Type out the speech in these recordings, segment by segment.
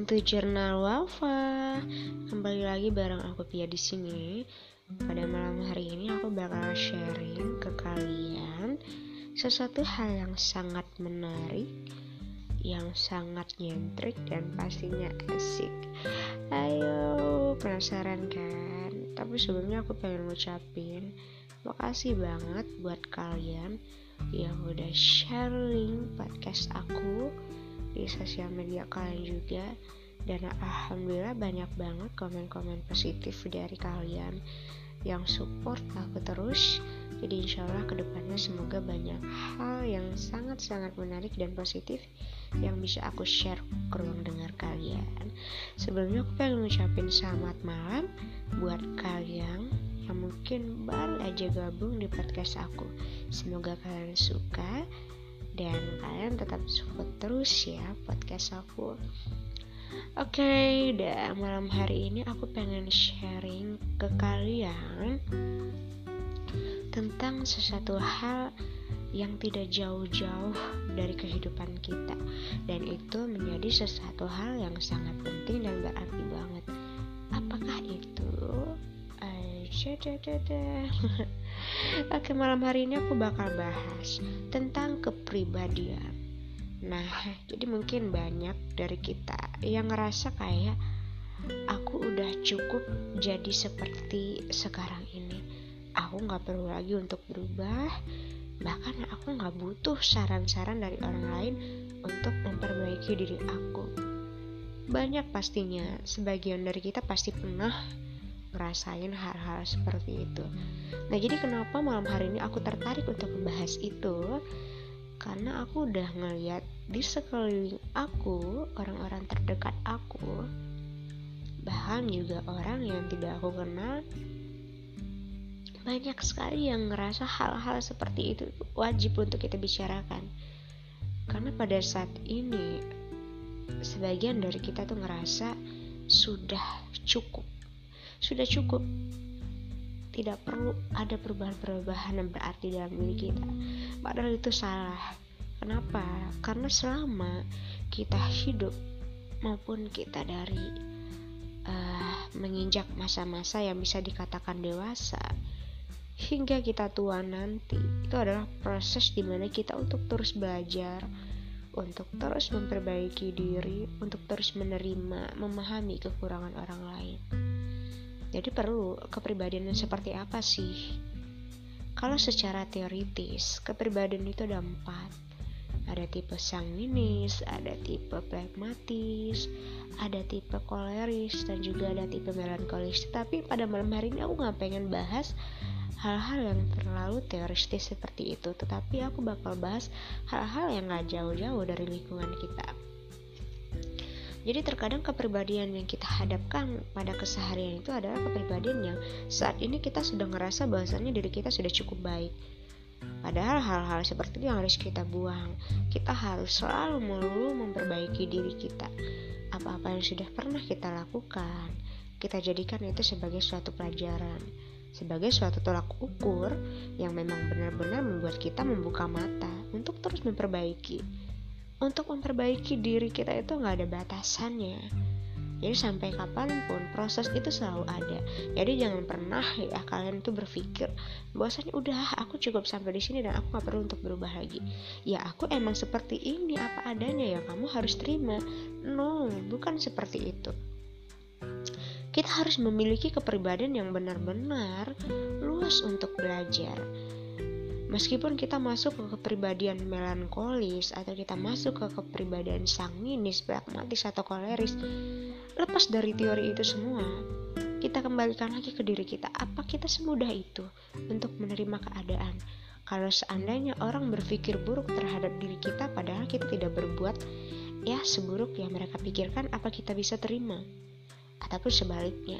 welcome to Journal Wafa. Kembali lagi bareng aku Pia di sini. Pada malam hari ini aku bakal sharing ke kalian sesuatu hal yang sangat menarik, yang sangat nyentrik dan pastinya asik. Ayo, penasaran kan? Tapi sebelumnya aku pengen ngucapin makasih banget buat kalian yang udah sharing podcast aku di sosial media kalian juga. Dan alhamdulillah banyak banget komen-komen positif dari kalian yang support aku terus. Jadi insya Allah ke depannya semoga banyak hal yang sangat-sangat menarik dan positif yang bisa aku share ke ruang dengar kalian. Sebelumnya aku pengen ngucapin selamat malam buat kalian yang mungkin baru aja gabung di podcast aku. Semoga kalian suka dan kalian tetap support terus ya podcast aku Oke, okay, dan malam hari ini aku pengen sharing ke kalian tentang sesuatu hal yang tidak jauh-jauh dari kehidupan kita dan itu menjadi sesuatu hal yang sangat penting dan berarti banget. Apakah itu? Oke, malam hari ini aku bakal bahas tentang kepribadian. Nah, jadi mungkin banyak dari kita yang ngerasa kayak aku udah cukup jadi seperti sekarang ini. Aku nggak perlu lagi untuk berubah, bahkan aku nggak butuh saran-saran dari orang lain untuk memperbaiki diri aku. Banyak pastinya, sebagian dari kita pasti pernah ngerasain hal-hal seperti itu. Nah, jadi kenapa malam hari ini aku tertarik untuk membahas itu? Karena aku udah ngeliat di sekeliling aku, orang-orang terdekat aku, bahkan juga orang yang tidak aku kenal, banyak sekali yang ngerasa hal-hal seperti itu wajib untuk kita bicarakan. Karena pada saat ini, sebagian dari kita tuh ngerasa sudah cukup sudah cukup. Tidak perlu ada perubahan-perubahan yang berarti dalam diri kita. Padahal itu salah. Kenapa? Karena selama kita hidup maupun kita dari uh, menginjak masa-masa yang bisa dikatakan dewasa hingga kita tua nanti itu adalah proses di mana kita untuk terus belajar untuk terus memperbaiki diri untuk terus menerima memahami kekurangan orang lain jadi perlu kepribadian seperti apa sih? Kalau secara teoritis, kepribadian itu ada empat. Ada tipe sanguinis, ada tipe pragmatis, ada tipe koleris, dan juga ada tipe melankolis. Tapi pada malam hari ini aku nggak pengen bahas hal-hal yang terlalu teoristis seperti itu. Tetapi aku bakal bahas hal-hal yang gak jauh-jauh dari lingkungan kita. Jadi terkadang kepribadian yang kita hadapkan pada keseharian itu adalah kepribadian yang saat ini kita sudah ngerasa bahwasannya diri kita sudah cukup baik. Padahal hal-hal seperti itu yang harus kita buang. Kita harus selalu melulu memperbaiki diri kita. Apa-apa yang sudah pernah kita lakukan, kita jadikan itu sebagai suatu pelajaran, sebagai suatu tolak ukur yang memang benar-benar membuat kita membuka mata untuk terus memperbaiki untuk memperbaiki diri kita itu nggak ada batasannya. Jadi sampai kapan pun proses itu selalu ada. Jadi jangan pernah ya kalian tuh berpikir bahwasanya udah aku cukup sampai di sini dan aku nggak perlu untuk berubah lagi. Ya aku emang seperti ini apa adanya ya kamu harus terima. No bukan seperti itu. Kita harus memiliki kepribadian yang benar-benar luas untuk belajar Meskipun kita masuk ke kepribadian melankolis atau kita masuk ke kepribadian sanginis, pragmatis atau koleris, lepas dari teori itu semua, kita kembalikan lagi ke diri kita. Apa kita semudah itu untuk menerima keadaan? Kalau seandainya orang berpikir buruk terhadap diri kita padahal kita tidak berbuat ya seburuk yang mereka pikirkan, apa kita bisa terima? Ataupun sebaliknya,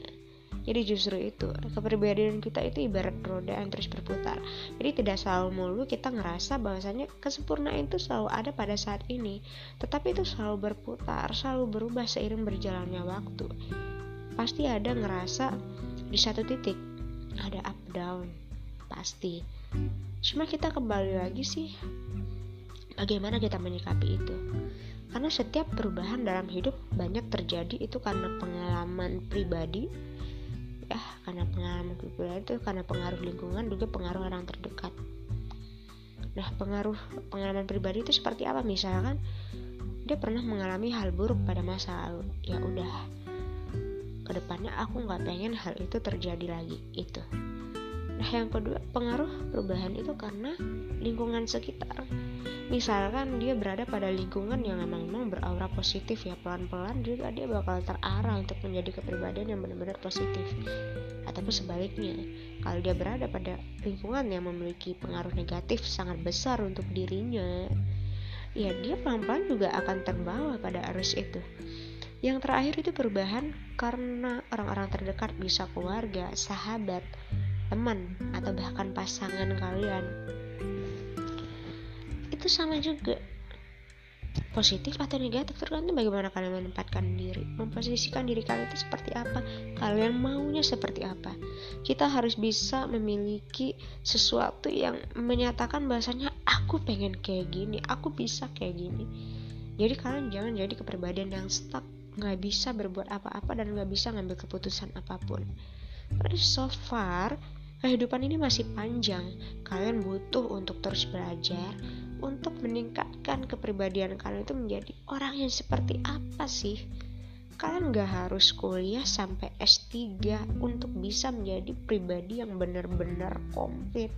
jadi justru itu kepribadian kita itu ibarat roda yang terus berputar. Jadi tidak selalu mulu kita ngerasa bahwasanya kesempurnaan itu selalu ada pada saat ini. Tetapi itu selalu berputar selalu berubah seiring berjalannya waktu. Pasti ada ngerasa di satu titik ada up down. Pasti. Cuma kita kembali lagi sih bagaimana kita menyikapi itu? Karena setiap perubahan dalam hidup banyak terjadi itu karena pengalaman pribadi karena pengalaman pribadi itu karena pengaruh lingkungan juga pengaruh orang terdekat. Nah pengaruh pengalaman pribadi itu seperti apa? Misalkan dia pernah mengalami hal buruk pada masa lalu. Ya udah ke depannya aku nggak pengen hal itu terjadi lagi. Itu. Nah yang kedua pengaruh perubahan itu karena lingkungan sekitar misalkan dia berada pada lingkungan yang memang, memang beraura positif ya pelan-pelan juga dia bakal terarah untuk menjadi kepribadian yang benar-benar positif ataupun sebaliknya kalau dia berada pada lingkungan yang memiliki pengaruh negatif sangat besar untuk dirinya ya dia pelan-pelan juga akan terbawa pada arus itu yang terakhir itu perubahan karena orang-orang terdekat bisa keluarga, sahabat, teman, atau bahkan pasangan kalian. Itu sama juga. Positif atau negatif tergantung bagaimana kalian menempatkan diri, memposisikan diri kalian itu seperti apa, kalian maunya seperti apa. Kita harus bisa memiliki sesuatu yang menyatakan bahasanya aku pengen kayak gini, aku bisa kayak gini. Jadi kalian jangan jadi kepribadian yang stuck nggak bisa berbuat apa-apa dan nggak bisa ngambil keputusan apa pun. Karena so far kehidupan ini masih panjang. Kalian butuh untuk terus belajar, untuk meningkatkan kepribadian kalian itu menjadi orang yang seperti apa sih? Kalian nggak harus kuliah sampai S3 untuk bisa menjadi pribadi yang benar-benar komplit.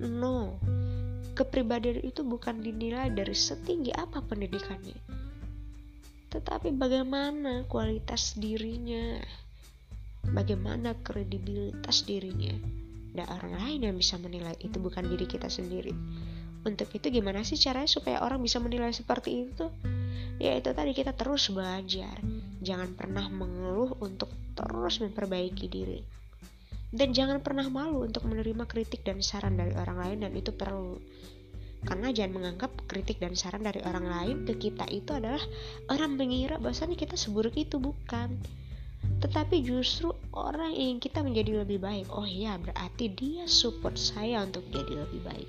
No, kepribadian itu bukan dinilai dari setinggi apa pendidikannya tetapi bagaimana kualitas dirinya, bagaimana kredibilitas dirinya. Ada orang lain yang bisa menilai itu bukan diri kita sendiri. Untuk itu gimana sih caranya supaya orang bisa menilai seperti itu? Ya itu tadi kita terus belajar. Jangan pernah mengeluh untuk terus memperbaiki diri. Dan jangan pernah malu untuk menerima kritik dan saran dari orang lain dan itu perlu karena jangan menganggap kritik dan saran dari orang lain ke kita itu adalah orang mengira bahwasanya kita seburuk itu bukan tetapi justru orang ingin kita menjadi lebih baik oh iya berarti dia support saya untuk jadi lebih baik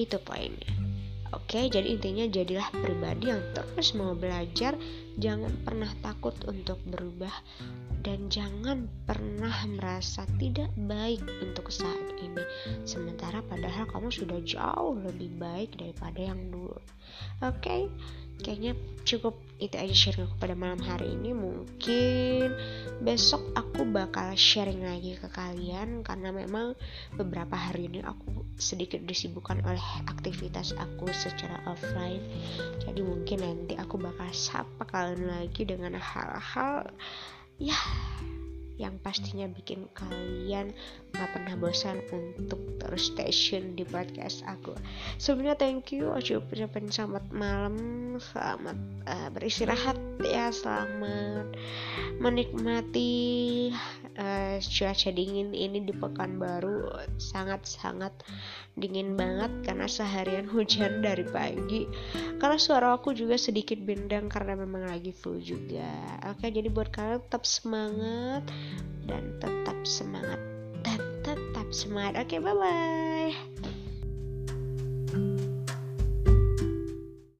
itu poinnya Oke, jadi intinya jadilah pribadi yang terus mau belajar, jangan pernah takut untuk berubah dan jangan pernah merasa tidak baik untuk saat ini. Sementara padahal kamu sudah jauh lebih baik daripada yang dulu. Oke, kayaknya cukup itu aja sharing aku pada malam hari ini. Mungkin besok aku bakal sharing lagi ke kalian karena memang beberapa hari ini aku sedikit disibukkan oleh aktivitas aku secara offline jadi mungkin nanti aku bakal sapa kalian lagi dengan hal-hal ya yang pastinya bikin kalian gak pernah bosan untuk terus station di podcast aku. Sebelumnya thank you, aku ucapin selamat malam, selamat uh, beristirahat ya, selamat menikmati uh, cuaca dingin ini di pekan baru sangat-sangat dingin banget karena seharian hujan dari pagi. Karena suara aku juga sedikit bendang karena memang lagi flu juga. Oke, jadi buat kalian tetap semangat dan tetap semangat. Dan tetap semangat. Oke bye bye